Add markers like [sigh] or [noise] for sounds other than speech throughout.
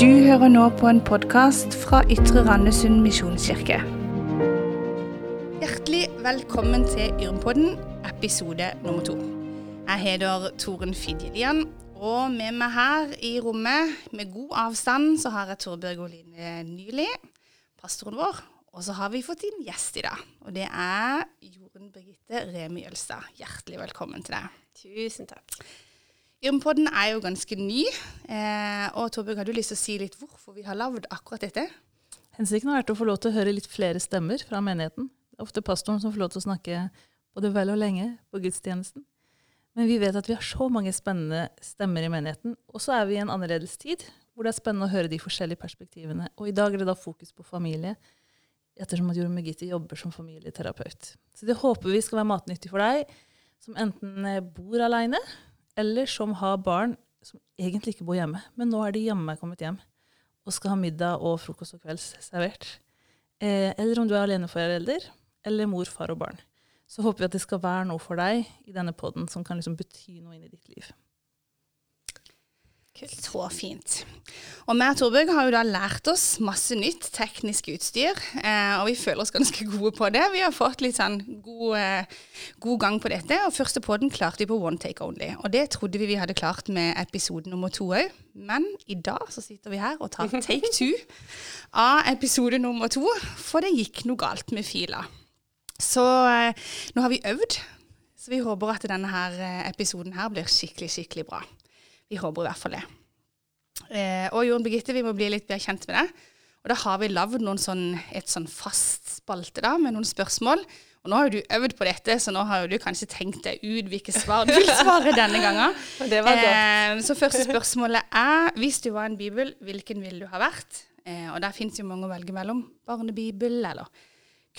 Du hører nå på en podkast fra Ytre Randesund misjonskirke. Hjertelig velkommen til Yrmpodden, episode nummer to. Jeg heter Toren Fidjelian, og med meg her i rommet, med god avstand, så har jeg Torbjørg Oline Nyli, pastoren vår. Og så har vi fått inn gjest i dag, og det er Jorunn Birgitte Remi Jølstad. Hjertelig velkommen til deg. Tusen takk. Yrmpodden er jo ganske ny. Eh, og Torbjørg, har du lyst til å si litt hvorfor vi har lagd akkurat dette? Hensikten har vært å få lov til å høre litt flere stemmer fra menigheten. Det er ofte pastoren som får lov til å snakke både vel og lenge på gudstjenesten. Men vi vet at vi har så mange spennende stemmer i menigheten. Og så er vi i en annerledes tid, hvor det er spennende å høre de forskjellige perspektivene. Og i dag er det da fokus på familie, ettersom at Jorunn Birgitte jobber som familieterapeut. Så det håper vi skal være matnyttig for deg som enten bor aleine, eller som har barn som egentlig ikke bor hjemme, men nå er de jammen kommet hjem og skal ha middag og frokost og kvelds servert. Eh, eller om du er aleneforelder, eller mor, far og barn. Så håper vi at det skal være noe for deg i denne poden som kan liksom bety noe inn i ditt liv. Kult. Så fint. Og vi og Torbjørg har jo da lært oss masse nytt teknisk utstyr, eh, og vi føler oss ganske gode på det. Vi har fått litt sånn god, eh, god gang på dette, og første podden klarte vi på one take only. Og det trodde vi vi hadde klart med episode nummer to òg, men i dag så sitter vi her og tar [laughs] take two av episode nummer to, for det gikk noe galt med fila. Så eh, nå har vi øvd, så vi håper at denne her eh, episoden her blir skikkelig, skikkelig bra. Vi håper i hvert fall det. Eh, og Jorunn Birgitte, vi må bli litt bedre kjent med det. Og da har vi lagd sånn, et sånn fast spalte da, med noen spørsmål. Og nå har jo du øvd på dette, så nå har jo du kanskje tenkt deg ut hvilke svar du vil [laughs] svare denne gangen. Det var godt. Eh, så første [laughs] spørsmålet er, hvis du var en bibel, hvilken ville du ha vært? Eh, og der fins jo mange å velge mellom. Barnebibel, eller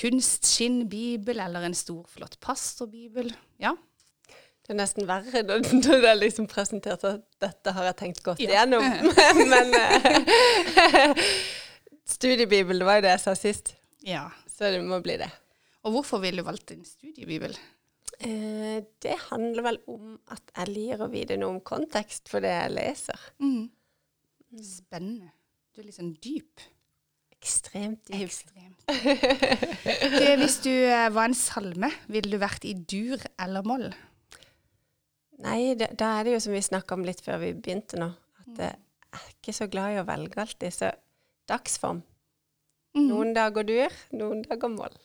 kunstskinnbibel, eller en stor, flott pastorbibel. Ja, Det er nesten verre [laughs] når det er liksom presentert at dette har jeg tenkt godt Ja. igjennom. [laughs] Men uh, [laughs] studiebibel, det var jo det jeg sa sist. ja. Så det må bli det. Og hvorfor ville du valgt en studiebibel? Eh, det handler vel om at jeg liker å vite noe om kontekst for det jeg leser. Mm. Spennende. Du er litt sånn dyp. Ekstremt dyp. Ekstremt. Du, hvis du eh, var en salme, ville du vært i dur eller moll? Nei, da, da er det jo som vi snakka om litt før vi begynte nå, at eh, jeg er ikke så glad i å velge alltid. Så dagsform. Mm. Noen dager dur, noen dager moll.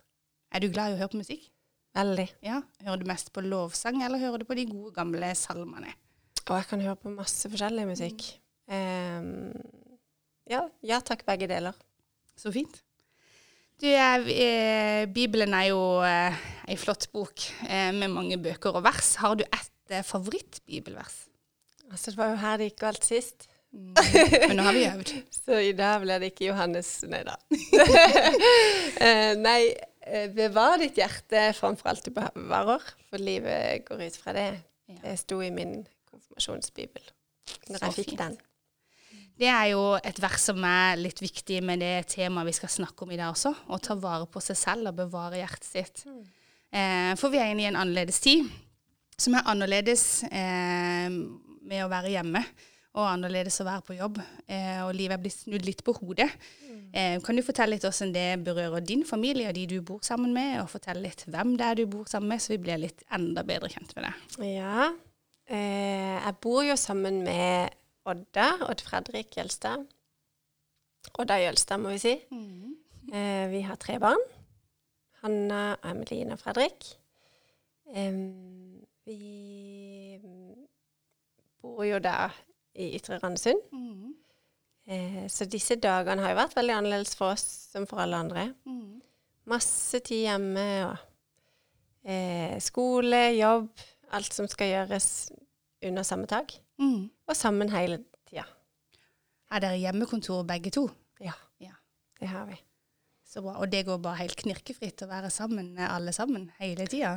Er du glad i å høre på musikk? Veldig. Ja. Hører du mest på lovsang, eller hører du på de gode, gamle salmene? Og jeg kan høre på masse forskjellig musikk. Ehm, ja, ja takk, begge deler. Så fint. Du, eh, Bibelen er jo eh, ei flott bok eh, med mange bøker og vers. Har du ett eh, favorittbibelvers? Altså, det var jo her det gikk galt sist. Mm. Men nå har vi øvd. [laughs] Så i dag blir det ikke Johannes Nei da. [laughs] Eh, nei, eh, bevar ditt hjerte framfor alt du bevarer, for livet går ut fra det. Ja. Det sto i min konfirmasjonsbibel når Så jeg fikk fint. den. Det er jo et vers som er litt viktig med det temaet vi skal snakke om i dag også. Å ta vare på seg selv og bevare hjertet sitt. Eh, for vi er inne i en annerledes tid, som er annerledes eh, med å være hjemme. Og annerledes å være på jobb. Eh, og livet er blitt snudd litt på hodet. Eh, kan du fortelle litt hvordan det berører din familie og de du bor sammen med? Og fortelle litt hvem det er du bor sammen med, så vi blir litt enda bedre kjent med det. Ja. Eh, jeg bor jo sammen med Odda, Odd Fredrik Jølstad. Odda Jølstad, må vi si. Eh, vi har tre barn. Hanna, Emeline og Fredrik. Em, vi bor jo da i Ytre Randesund. Mm. Eh, så disse dagene har jo vært veldig annerledes for oss som for alle andre. Mm. Masse tid hjemme og eh, skole, jobb, alt som skal gjøres under samme tak. Mm. Og sammen hele tida. Er dere hjemmekontor begge to? Ja, Ja. det har vi. Så bra. Og det går bare helt knirkefritt å være sammen med alle sammen hele tida?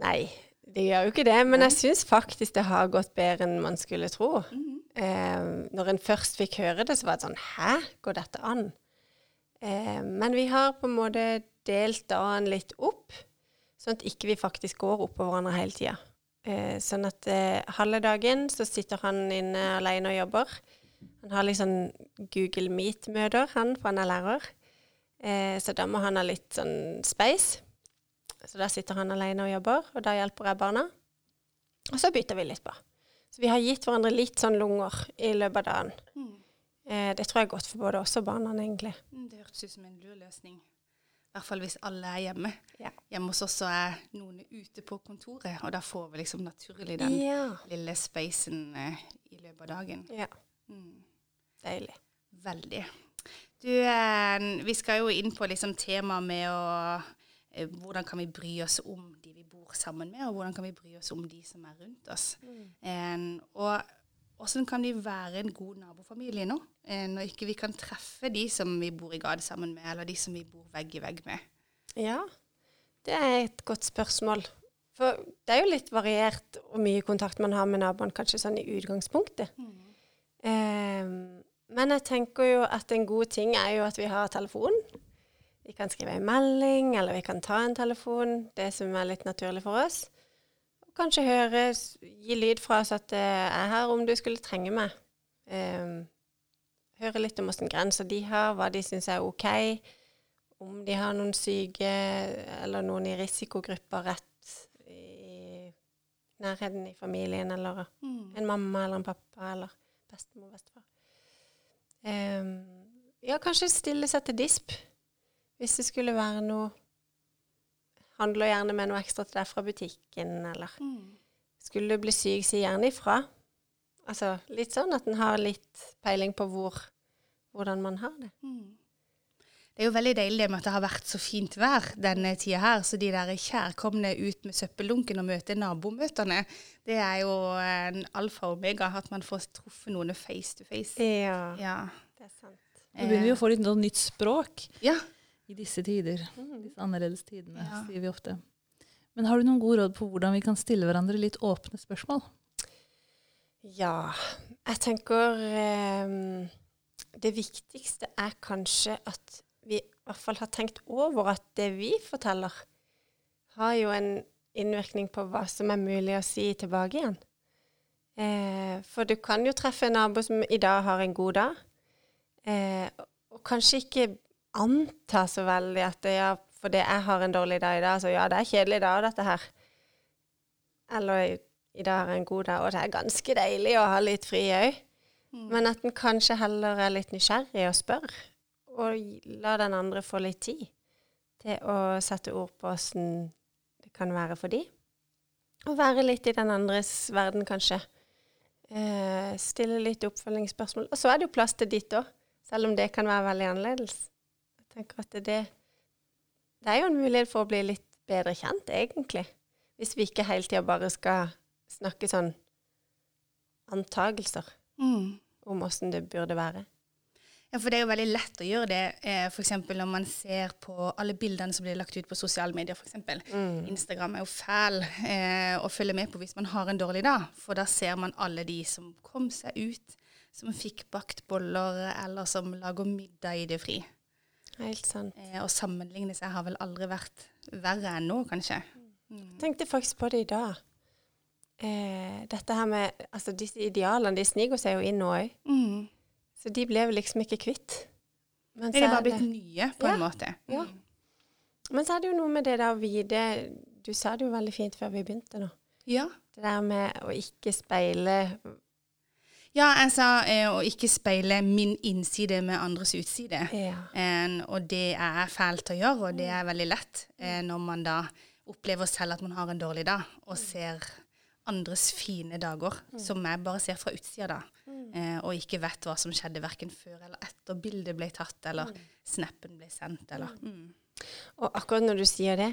Nei, det gjør jo ikke det, men jeg syns faktisk det har gått bedre enn man skulle tro. Mhm. Eh, når en først fikk høre det, så var det sånn Hæ, går dette an? Eh, men vi har på en måte delt dagen litt opp, sånn at ikke vi faktisk går oppå hverandre hele tida. Eh, sånn at eh, halve dagen så sitter han inne alene og jobber, Han har litt sånn Google Meet-møter, han, for han er lærer. Eh, så da må han ha litt sånn space. Så der sitter han alene og jobber, og da hjelper jeg barna. Og så bytter vi litt på. Så vi har gitt hverandre litt sånn lunger i løpet av dagen. Mm. Eh, det tror jeg er godt for både oss og barna, egentlig. Mm, Det hørtes ut som en lur løsning. I hvert fall hvis alle er hjemme. Ja. Hjemme hos oss er noen ute på kontoret, og da får vi liksom naturlig den Ja. lille spacen eh, i løpet av dagen. ja. Mm. Deilig. Veldig. Du, eh, vi skal jo inn på liksom tema med å Hvordan kan vi bry oss om de vi bor sammen med, og hvordan kan vi bry oss om de som er rundt oss. Eh, og hvordan kan vi være en god nabofamilie nå, en, når ikke vi kan treffe de som vi bor i gate sammen med, eller de som vi bor vegg i vegg med? Ja, det er et godt spørsmål. For det er jo litt variert hvor mye kontakt man har med naboen, kanskje sånn i utgangspunktet. Ehm, men jeg tenker jo at en god ting er jo at vi har telefon. Vi kan skrive en melding, eller vi kan ta en telefon, det som er litt naturlig for oss. Og kanskje høre, gi lyd fra oss at jeg er her om du skulle trenge meg. Um, høre litt om hvilke grenser de har, hva de syns er OK om de har noen syke eller noen i risikogrupper rett i nærheten i familien, eller Mm. en mamma eller en pappa eller bestemor og bestefar. Um, ja, kanskje stille seg til disp hvis det skulle være noe Handler gjerne med noe ekstra til deg fra butikken, eller Mm. skulle du bli syk, si gjerne ifra. Altså litt sånn at en har litt peiling på hvor, hvordan man har det. Mm. Det er jo veldig deilig det med at det har vært så fint vær denne tida her, så de der kjærkomne ut med søppeldunken og møte nabomøtene, det er jo en alfa og omega, at man får truffet noen face to face. Ja, Ja. det er sant. Så begynner vi å få litt nytt språk ja. I disse tider. Disse annerledes tidene, Ja. sier vi ofte. Men har du noen gode råd på hvordan vi kan stille hverandre litt åpne spørsmål? Ja, jeg tenker ehm, det viktigste er kanskje at vi i hvert fall har tenkt over at det vi forteller, har jo en innvirkning på hva som er mulig å si tilbake igjen. Eh, for du kan jo treffe en nabo som i dag har en god dag, eh, og kanskje ikke anta så veldig at ja, fordi jeg har en dårlig dag i dag, så ja, det er kjedelig dag, dette her. Eller i, i dag er en god dag, og det er ganske deilig å ha litt fri òg. Men at en kanskje heller er litt nysgjerrig og spør, og la den andre få litt tid til å sette ord på åssen det kan være for de. Og være litt i den andres verden, kanskje. Eh, stille litt oppfølgingsspørsmål. Og så er det jo plass til ditt òg, selv om det kan være veldig annerledes. Tenker at det, det er jo en mulighet for å bli litt bedre kjent, egentlig. Hvis vi ikke hele tida bare skal snakke sånn antagelser Mm. om åssen det burde være. Ja, for det er jo veldig lett å gjøre det, eh, f.eks. når man ser på alle bildene som blir lagt ut på sosiale medier, f.eks. Mm. Instagram er jo fæl eh, å følge med på hvis man har en dårlig dag, for da ser man alle de som kom seg ut, som fikk bakt boller, eller som lager middag i det fri. Helt sant. Eh, å sammenligne seg har vel aldri vært verre enn nå, kanskje. Mm. tenkte faktisk på det i dag. Eh, dette her med Altså, disse idealene, de sniker seg jo inn nå òg. Mm. Så de ble vi liksom ikke kvitt. Men Det er bare blitt nye, på Ja, en måte. ja. Mm. men så er det jo noe med det der å vite Du sa det jo veldig fint før vi begynte nå. ja. Det der med å ikke speile Ja, jeg sa eh, å ikke speile min innside med andres utside. Ja. En, og det er fælt å gjøre, og det er veldig lett eh, når man da opplever selv at man har en dårlig dag, og ser andres fine dager, som jeg bare ser fra utsida da, eh, og ikke vet hva som skjedde hverken før eller etter bildet ble tatt, eller snappen ble sendt, eller mm. Og akkurat når du sier det,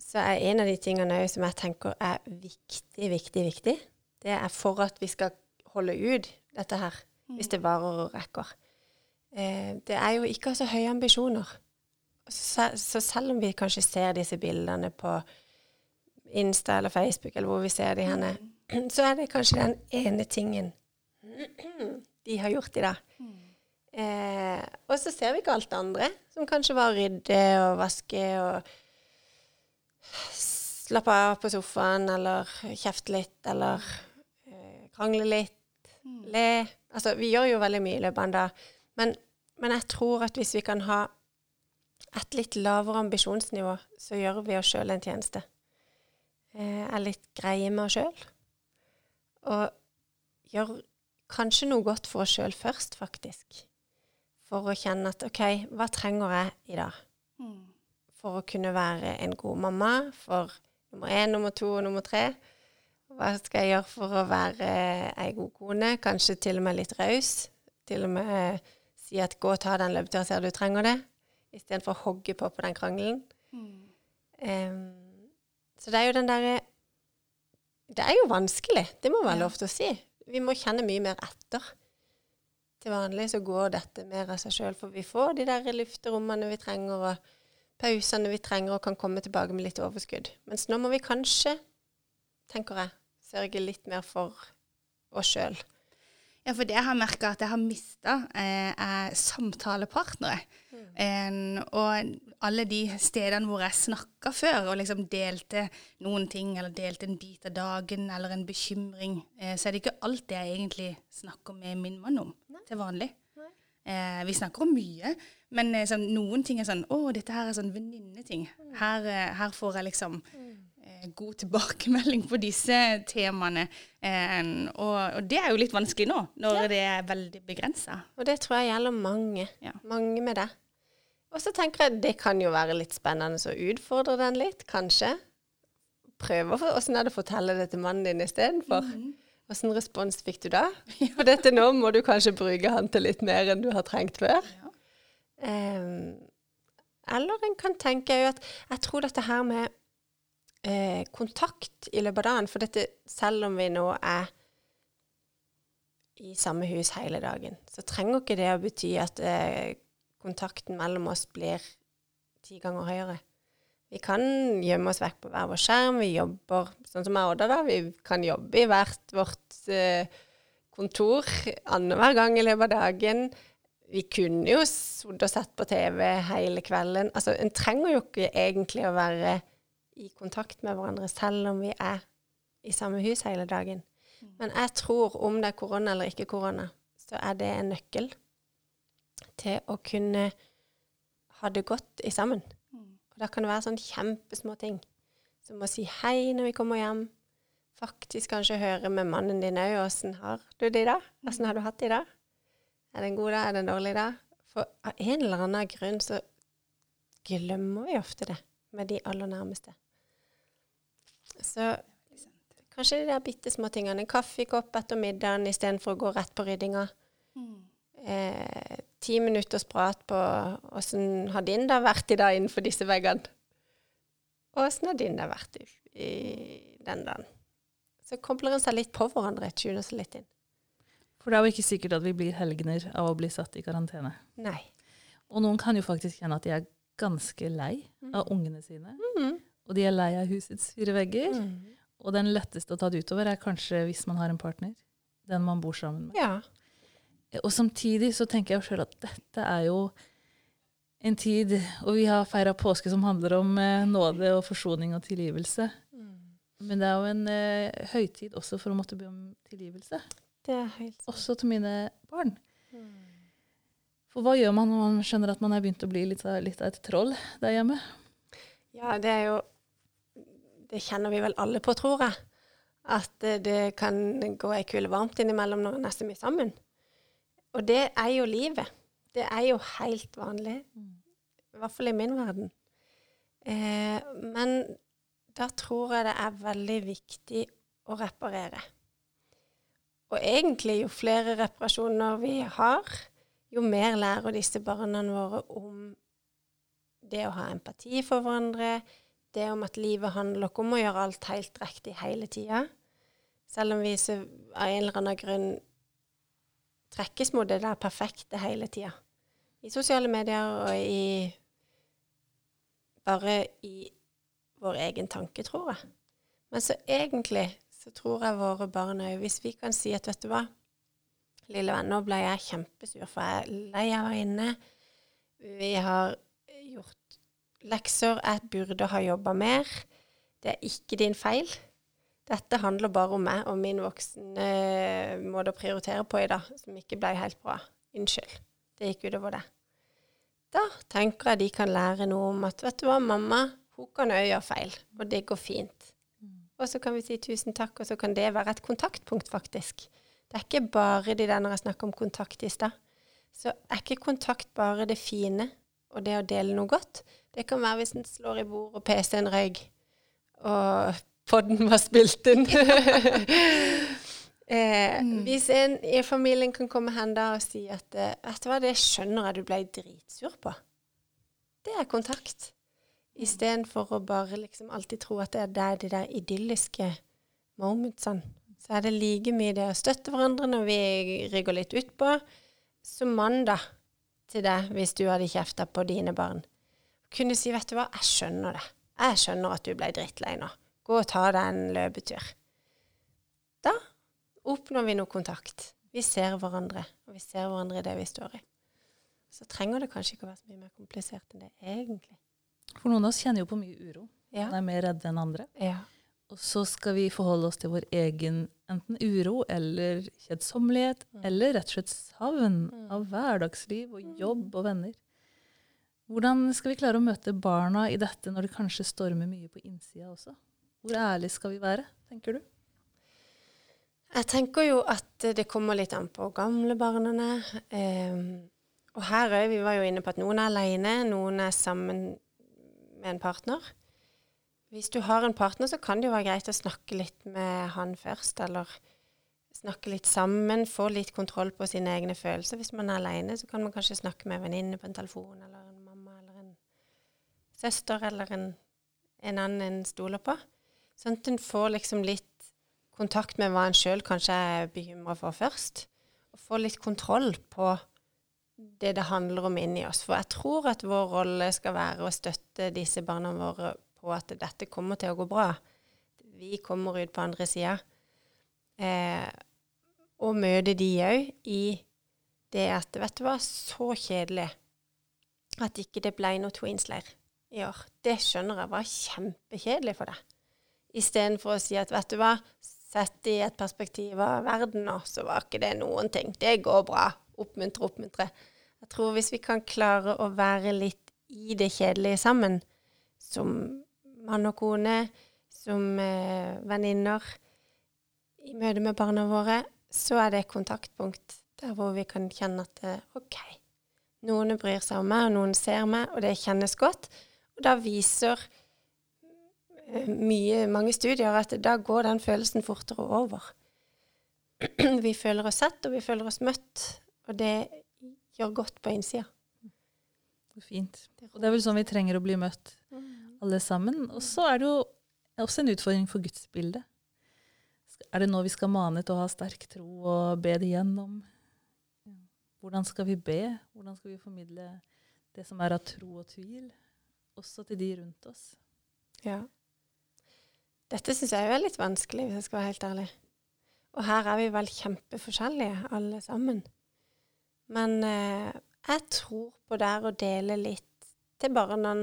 så er en av de tingene som jeg tenker er viktig, viktig, viktig, det er for at vi skal holde ut dette her, hvis det varer og rekker. Eh, det er jo ikke så høye ambisjoner. Så, så selv om vi kanskje ser disse bildene på Insta eller Facebook, eller hvor vi ser de henne, så er det kanskje den ene tingen de har gjort i dag. Eh, og så ser vi ikke alt det andre, som kanskje var å rydde og vaske og slappe av på sofaen, eller kjefte litt, eller eh, krangle litt, Le. Altså, vi gjør jo veldig mye i løpet av en dag. Men, men jeg tror at hvis vi kan ha et litt lavere ambisjonsnivå, så gjør vi oss sjøl en tjeneste. Eh, er litt greie med oss sjøl. Og gjør kanskje noe godt for oss sjøl først, faktisk. For å kjenne at OK, hva trenger jeg i dag? Mm. For å kunne være en god mamma for nummer én, nummer to og nummer tre. Hva skal jeg gjøre for å være ei god kone? Kanskje til og med litt raus. Til og med si at 'gå og ta den løpeturen, ser du trenger det', istedenfor å hogge på på den krangelen. Mm. Um, så det er jo den derre Det er jo vanskelig, det må være Ja. lov til å si. Vi må kjenne mye mer etter. Til vanlig så går dette mer av seg sjøl, for vi får de der lufterommene vi trenger, og pausene vi trenger, og kan komme tilbake med litt overskudd. Mens nå må vi kanskje, tenker jeg, sørge litt mer for oss sjøl. Ja, for det jeg har merka at jeg har mista, eh, er samtalepartnere. En, og alle de stedene hvor jeg snakka før og liksom delte noen ting, eller delte en bit av dagen eller en bekymring, eh, så er det ikke alt det jeg egentlig snakker med min mann om til vanlig. Eh, vi snakker om mye, men eh, sånn, noen ting er sånn Å, dette her er sånn venninneting. Her, eh, her får jeg liksom eh, god tilbakemelding på disse temaene. Eh, og, og det er jo litt vanskelig nå, når det er veldig begrensa. Og det tror jeg gjelder mange. Ja. Mange med det. Og så tenker jeg det kan jo være litt spennende å utfordre den litt, kanskje. Prøve å- åssen er det å fortelle det til mannen din istedenfor. Åssen respons fikk du da? [laughs] For dette nå må du kanskje bruke han til litt mer enn du har trengt før. Ja. Ehm, eller en kan tenke jo at Jeg tror dette her med eh, kontakt i løpet av dagen For dette, selv om vi nå er i samme hus hele dagen, så trenger ikke det å bety at eh, kontakten mellom oss blir ti ganger høyere. Vi kan gjemme oss vekk på hver vår skjerm. Vi jobber sånn som jeg og Odda, da. Vi kan jobbe i hvert vårt eh, kontor annenhver gang i løpet av dagen. Vi kunne jo sittet og sett på TV hele kvelden. Altså, en trenger jo ikke egentlig å være i kontakt med hverandre selv om vi er i samme hus hele dagen. Men jeg tror om det er korona eller ikke korona, så er det en nøkkel til å kunne ha det godt i sammen. Og da kan det være sånn kjempesmå ting. Som å si hei når vi kommer hjem. Faktisk kanskje høre med mannen din òg åssen har du det i dag? Åssen har du hatt det i dag? Er det en god dag? Er det en dårlig dag? For av en eller annen grunn så glemmer vi ofte det med de aller nærmeste. Så kanskje de der bitte små tingene. En kaffekopp etter middagen istedenfor å gå rett på ryddinga. Eh, ti minutters prat på åssen har din dag vært i dag innenfor disse veggene? Og åssen har din dag vært i, i den dagen? Så kobler en seg litt på hverandre, tuner seg litt inn. For det er jo ikke sikkert at vi blir helgener av å bli satt i karantene. Nei. Og noen kan jo faktisk kjenne at de er ganske lei av ungene sine. Mhm. Og de er lei av husets fire vegger. Mm. Og den letteste å ta det utover er kanskje hvis man har en partner. Den man bor sammen med. Ja. Og samtidig så tenker jeg sjøl at dette er jo en tid Og vi har feira påske som handler om eh, nåde og forsoning og tilgivelse. Men det er jo en eh, høytid også for å måtte be om tilgivelse. Det er helt sant. Også til mine barn. For hva gjør man når man skjønner at man er begynt å bli litt av, litt av et troll der hjemme? Ja, det er jo Det kjenner vi vel alle på, tror jeg. At det kan gå ei kule varmt innimellom når en er så mye sammen. Og det er jo livet. Det er jo helt vanlig. I hvert fall i min verden. Eh, men da tror jeg det er veldig viktig å reparere. Og egentlig, jo flere reparasjoner vi har, jo mer lærer disse barna våre om det å ha empati for hverandre, det om at livet handler ikke om å gjøre alt helt riktig hele tida. Selv om vi så, av en eller annen grunn trekkes mot det der perfekte hele tida. I sosiale medier og i Bare i vår egen tanke, tror jeg. Men så egentlig så tror jeg våre barn òg Hvis vi kan si at vet du hva, lille venn, nå ble jeg kjempesur, for jeg er lei av å være inne. Vi har gjort lekser. Jeg burde ha jobba mer. Det er ikke din feil. Dette handler bare om meg og min voksne eh, måte å prioritere på i dag, som ikke ble helt bra. Unnskyld. Det gikk utover det. Da tenker jeg de kan lære noe om at vet du hva, mamma hun kan òg gjøre feil, og det går fint. Og så kan vi si tusen takk, og så kan det være et kontaktpunkt, faktisk. Det er ikke bare de der når jeg snakker om kontakt i stad. Så er ikke kontakt bare det fine og det å dele noe godt. Det kan være hvis en slår i bord og PC-en røyk, og podden var spilt inn. [laughs] eh, mm. Hvis en i familien kan komme hen da og si at eh, vet du hva, det skjønner jeg du ble dritsur på. Det er kontakt. Istedenfor å bare liksom alltid tro at det er de der idylliske momentsene. Så er det like mye det å støtte hverandre når vi rygger litt utpå, som mann, da, til deg hvis du hadde kjefta på dine barn. Kunne si, vet du hva, jeg skjønner det. Jeg skjønner at du ble drittlei nå. Gå og ta deg en løpetur. Da oppnår vi noe kontakt. Vi ser hverandre, og vi ser hverandre i det vi står i. Så trenger det kanskje ikke å være så mye mer komplisert enn det egentlig. For noen av oss kjenner jo på mye uro. Ja. Man er mer redde enn andre. Ja. Og så skal vi forholde oss til vår egen enten uro eller kjedsommelighet, mm. eller rett og slett savn mm. av hverdagsliv og jobb og venner. Hvordan skal vi klare å møte barna i dette når det kanskje stormer mye på innsida også? Hvor ærlig skal vi være, tenker du? Jeg tenker jo at det kommer litt an på gamlebarna. Eh, og her òg, vi var jo inne på at noen er alene, noen er sammen med en partner. Hvis du har en partner, så kan det jo være greit å snakke litt med han først, eller snakke litt sammen, få litt kontroll på sine egne følelser. Hvis man er alene, så kan man kanskje snakke med en venninne på en telefon, eller en mamma, eller en søster, eller en, en annen en stoler på. Sånn at en får liksom litt kontakt med hva en sjøl kanskje er bekymra for først. Og får litt kontroll på det det handler om inni oss. For jeg tror at vår rolle skal være å støtte disse barna våre på at dette kommer til å gå bra. Vi kommer ut på andre sida. Eh, og møte de òg i det at Vet du hva, så kjedelig at ikke det ble noe Tweens-leir i år. Det skjønner jeg var kjempekjedelig for deg. Istedenfor å si at vet du hva, sett i et perspektiv av verden nå, så var ikke det noen ting. Det går bra. Oppmuntre, oppmuntre. Jeg tror hvis vi kan klare å være litt i det kjedelige sammen, som mann og kone, som eh, venninner, i møte med barna våre, så er det et kontaktpunkt der hvor vi kan kjenne at eh, OK, noen bryr seg om meg, og noen ser meg, og det kjennes godt. Og da viser mye, mange studier at da går den følelsen fortere over. [clears throat] Vi føler oss sett, og vi føler oss møtt, og det gjør godt på innsida. Fint. Og det er vel sånn vi trenger å bli møtt. Alle sammen. Og så er det jo også en utfordring for gudsbildet. Er det nå vi skal mane til å ha sterk tro og be det gjennom? Hvordan skal vi be? Hvordan skal vi formidle det som er av tro og tvil, også til de rundt oss? Ja. Dette syns jeg er litt vanskelig, hvis jeg skal være helt ærlig. Og her er vi vel kjempeforskjellige, alle sammen. Men eh, jeg tror på der å dele litt til barna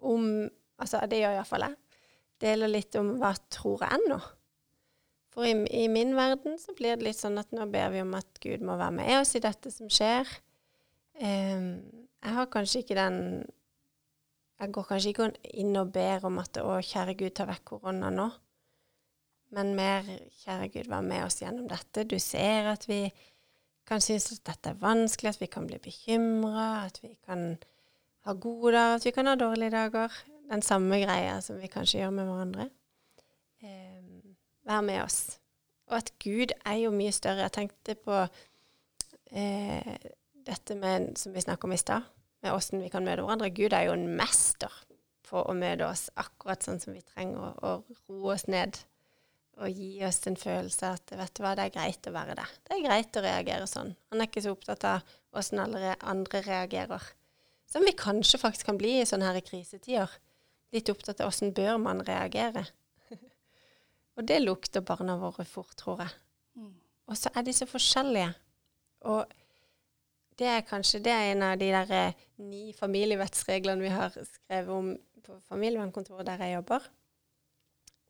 om Altså, det gjør iallfall jeg. Deler litt om hva tror jeg nå. For i, i, min verden så blir det litt sånn at nå ber vi om at Gud må være med oss i dette som skjer. Um, jeg har kanskje ikke den jeg går kanskje ikke inn og ber om at å, kjære Gud, ta vekk korona nå. Men mer, kjære Gud, vær med oss gjennom dette. Du ser at vi kan synes at dette er vanskelig, at vi kan bli bekymra, at vi kan ha gode dager, at vi kan ha dårlige dager. Den samme greia som vi kanskje gjør med hverandre. Eh, vær med oss. Og at Gud er jo mye større. Jeg tenkte på eh, dette med, som vi snakket om i stad med åssen vi kan møte hverandre. Gud er jo en mester på å møte oss akkurat sånn som vi trenger, å roe oss ned og gi oss en følelse at vet du hva, det er greit å være det. Det er greit å reagere sånn. Han er ikke så opptatt av åssen andre reagerer. Som vi kanskje faktisk kan bli i sånne her krisetider. Litt opptatt av åssen bør man reagere. [laughs] og det lukter barna våre fort, tror jeg. Mm. Og så er de så forskjellige. Og det er kanskje det er en av de der eh, ni familievettsreglene vi har skrevet om på familievernkontoret der jeg jobber.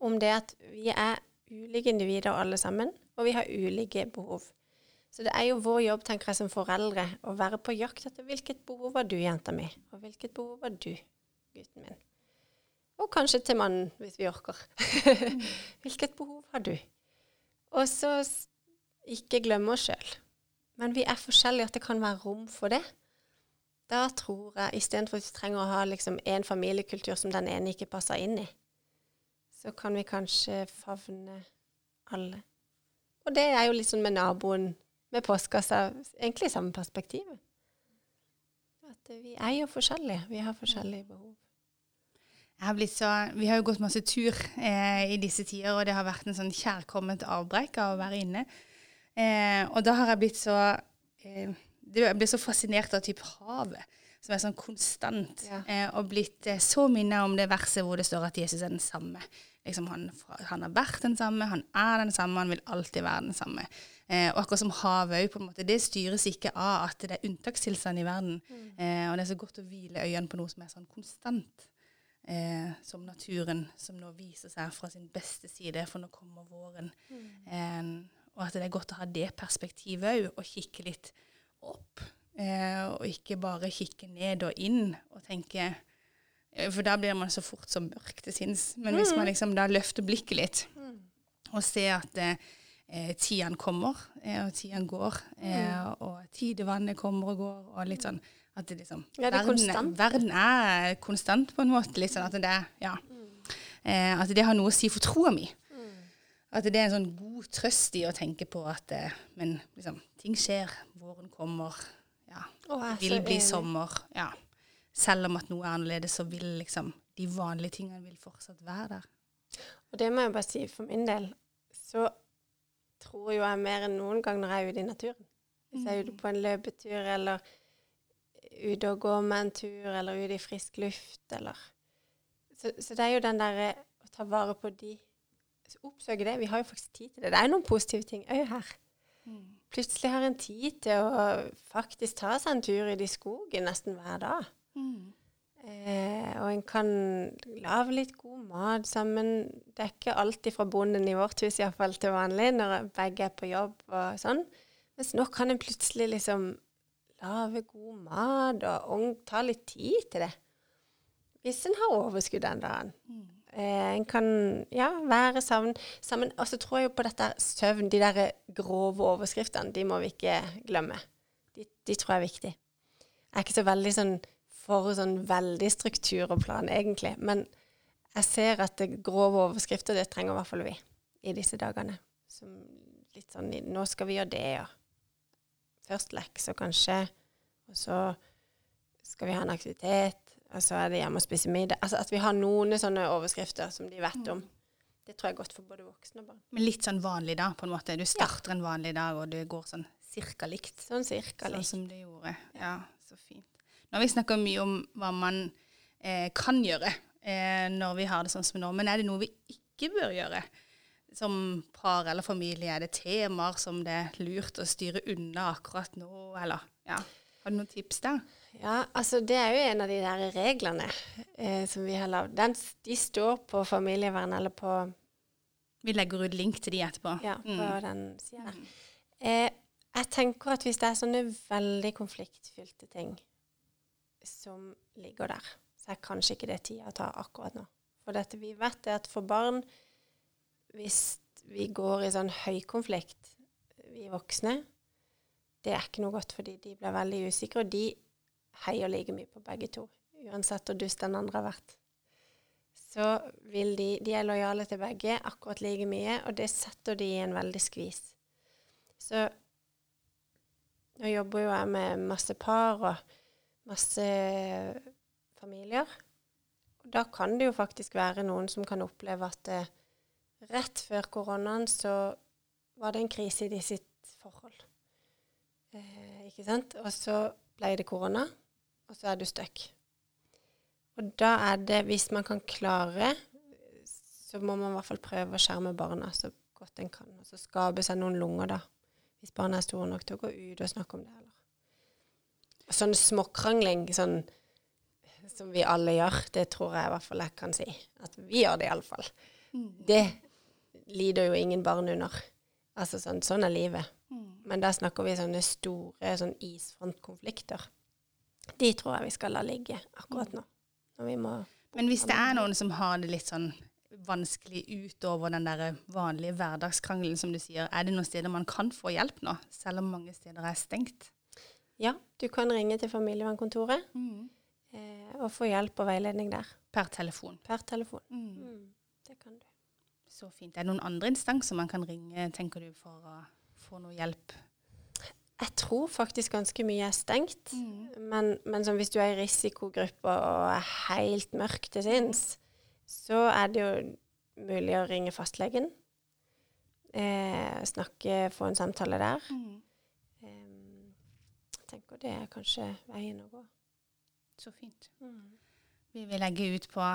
om det at vi er ulike individer alle sammen, og vi har ulike behov. Så det er jo vår jobb, tenker jeg, som foreldre å være på jakt etter hvilket behov var du, jenta mi, og hvilket behov var du, gutten min. Og kanskje til mannen, hvis vi orker. [laughs] hvilket behov har du? Og så ikke glemme oss sjøl. Men vi er forskjellige, at det kan være rom for det. Da tror jeg, istedenfor at vi trenger å ha liksom en familiekultur som den ene ikke passer inn i, så kan vi kanskje favne alle. Og det er jo litt sånn med naboen med postkassa, egentlig i samme perspektiv. At vi er jo forskjellige. Vi har forskjellige behov. Har så, vi har jo gått masse tur eh, i disse tider, og det har vært en sånn kjærkomment avbrekk av å være inne. Eh, og da har jeg blitt så eh, det- Jeg ble så fascinert av type havet, som er sånn konstant. Ja. Eh, og blitt eh, så minnet om det verset hvor det står at Jesus er den samme. Liksom han, han har vært den samme, han er den samme, han vil alltid være den samme. Eh, og akkurat som havet òg, på en måte. Det styres ikke av at det er unntakstilstand i verden. Eh, og det er så godt å hvile øynene på noe som er sånn konstant eh, som naturen, som nå viser seg fra sin beste side, for nå kommer våren. Eh, og at det er godt å ha det perspektivet òg, og kikke litt opp. Eh, og ikke bare kikke ned og inn og tenke eh, For da blir man så fort så mørk til sinns. Men hvis man liksom da løfter blikket litt og ser at eh, eh, tiden kommer, eh, og tiden går, eh, og tidevannet kommer og går, og litt sånn at det liksom Ja, det er verden, konstant. verden er konstant på en måte. Litt sånn at det Ja. Eh, at det har noe å si for troa mi. At det er en sånn god trøst i å tenke på at eh, Men liksom, ting skjer. Våren kommer. Ja. Åh, Det vil bli enig. sommer. Ja. Selv om at noe er annerledes, så vil liksom de vanlige tingene vil fortsatt være der. Og det må jeg bare si for min del, så tror jo jeg mer enn noen gang når jeg er ute i naturen. Hvis jeg er ute på en løpetur, eller ute og går med en tur, eller ute i frisk luft, eller Så, så det er jo den derre å ta vare på de Oppsøke det. Vi har jo faktisk tid til det. Det er noen positive ting òg her. Plutselig har en tid til å faktisk ta seg en tur i de skogen nesten hver dag. Eh, og en kan lage litt god mat sammen. Det er ikke alltid fra bonden i vårt hus iallfall til vanlig, når begge er på jobb og sånn. Mens nå kan en plutselig liksom lage god mat og, og ta litt tid til det. Hvis en har overskudd den dagen. Eh, en kan ja, være sammen. sammen. Og så tror jeg jo på dette søvn. De der grove overskriftene, de må vi ikke glemme. De, de tror jeg er viktig. Jeg er ikke så veldig sånn for sånn veldig struktur og plan, egentlig. Men jeg ser at det grove overskrifter, det trenger i hvert fall vi i disse dagene. Som litt sånn Nå skal vi gjøre det, ja. Først lekser, kanskje. Og så skal vi ha en aktivitet. Og så er det hjemme og spise middag. Altså at vi har noen sånne overskrifter som de vet om. Det tror jeg er godt for både voksne og barn. Men litt sånn vanlig da, på en måte. Du starter en vanlig dag, og det går sånn cirka likt. Sånn cirka Sånn likt. som det gjorde. Ja, så fint. Nå har vi snakka mye om hva man eh, kan gjøre eh, når vi har det sånn som nå, men er det noe vi ikke bør gjøre? Som par eller familie, er det temaer som det er lurt å styre unna akkurat nå, eller ja. Har du noen tips der? Ja, altså det er jo en av de der reglene eh, som vi har lagd. De står på familievern eller på, Vi legger ut link til de etterpå. ja, på Mm. den sida der. Eh, jeg tenker at hvis det er sånne veldig konfliktfylte ting som ligger der, så er kanskje ikke det tida å ta akkurat nå. For dette, vi vet er at for barn, hvis vi går i sånn høykonflikt, vi voksne, det er ikke noe godt fordi de blir veldig usikre, og de heier like mye på begge to, uansett hvor dust den andre har vært. Så vil de De er lojale til begge akkurat like mye, og det setter de i en veldig skvis. Så nå jobber jo jeg med masse par og masse familier. Og da kan det jo faktisk være noen som kan oppleve at det, rett før koronaen så var det en krise i de sitt forhold. Eh, ikke sant? Og så ble det korona, og så er du stuck. Og da er det, hvis man kan klare, så må man i hvert fall prøve å skjerme barna så godt en kan. Og så skape seg noen lunger, da. Hvis barna er store nok til å gå ut og snakke om det. Eller. Sånn småkrangling sånn, som vi alle gjør, det tror jeg i hvert fall jeg kan si. At vi gjør det iallfall. det lider jo ingen barn under. Altså sånn, sånn er livet. Men da snakker vi sånne store sånn isfrontkonflikter. De tror jeg vi skal la ligge akkurat nå. Vi må Men hvis det er noen som har det litt sånn vanskelig utover den der vanlige hverdagskrangelen, som du sier, er det noen steder man kan få hjelp nå, selv om mange steder er stengt? Ja, du kan ringe til familievernkontoret eh, og få hjelp og veiledning der. Per telefon. Per telefon. Mm. Mm, det kan du. Så fint. Er det noen andre instanser man kan ringe, tenker du, for å få noe hjelp? Jeg tror faktisk ganske mye er stengt. Men, men som hvis du er i risikogruppe og er helt mørk til sinns, så er det jo mulig å ringe fastlegen. Eh, snakke, få en samtale der. Jeg tenker det er kanskje veien å gå. Så fint. Vi vil legge ut på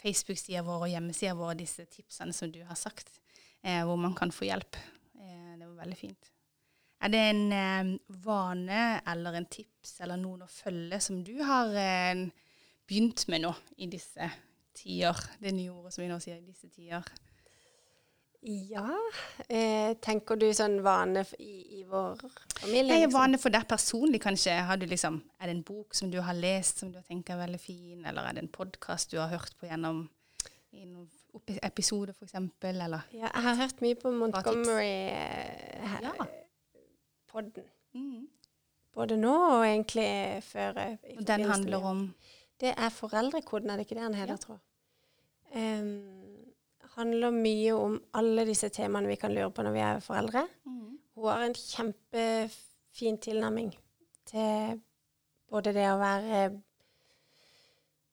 Facebook-sida vår og hjemmesida vår disse tipsene som du har sagt, eh, hvor man kan få hjelp. Eh, det var veldig fint. Er det en eh, vane eller en tips eller noen å følge som du har eh, begynt med nå i disse tider? Det nye ordet som vi nå sier, i disse tider. Ja, eh, tenker du sånn vane i, i vår familie? jeg liksom? vane for deg personlig, kanskje. Har du liksom, er det en bok som du har lest som du tenker er veldig fin, eller er det en podkast du har hørt på gjennom i noen episoder, f.eks., eller Ja, jeg har hørt mye på. Montgomery-podden. Ja. Mm. Både nå og egentlig før. eh, Og den handler om Det er foreldrekoden, er det ikke det den heter, Ja. tror jeg. Um, handler mye om alle disse temaene vi kan lure på når vi er foreldre. Mm. Hun har en kjempefin tilnærming til både det å være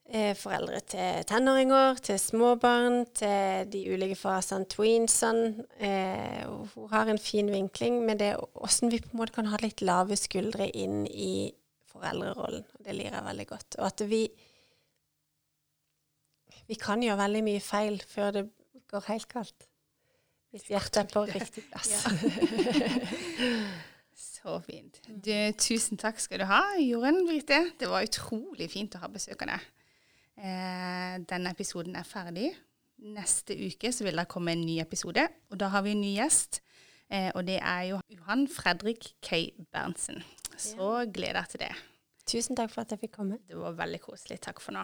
eh, foreldre til tenåringer, til småbarn, til de ulike fasene, tweensene. Eh, hun har en fin vinkling med det åssen vi på en måte kan ha litt lave skuldre inn i foreldrerollen. Det lirer jeg veldig godt. Og at vi Vi kan gjøre veldig mye feil før det går helt kaldt. Hvis hjertet er på riktig plass. [laughs] Så fint. Du, tusen takk skal du ha, Jorunn Brite. Det var utrolig fint å ha besøkende. Eh, denne episoden er ferdig. Neste uke så vil det komme en ny episode, og da har vi en ny gjest. Eh, og det er jo Johan Fredrik K. Berntsen. Så gleder jeg til det. Tusen takk for at jeg fikk komme. Det var veldig koselig. Takk for nå.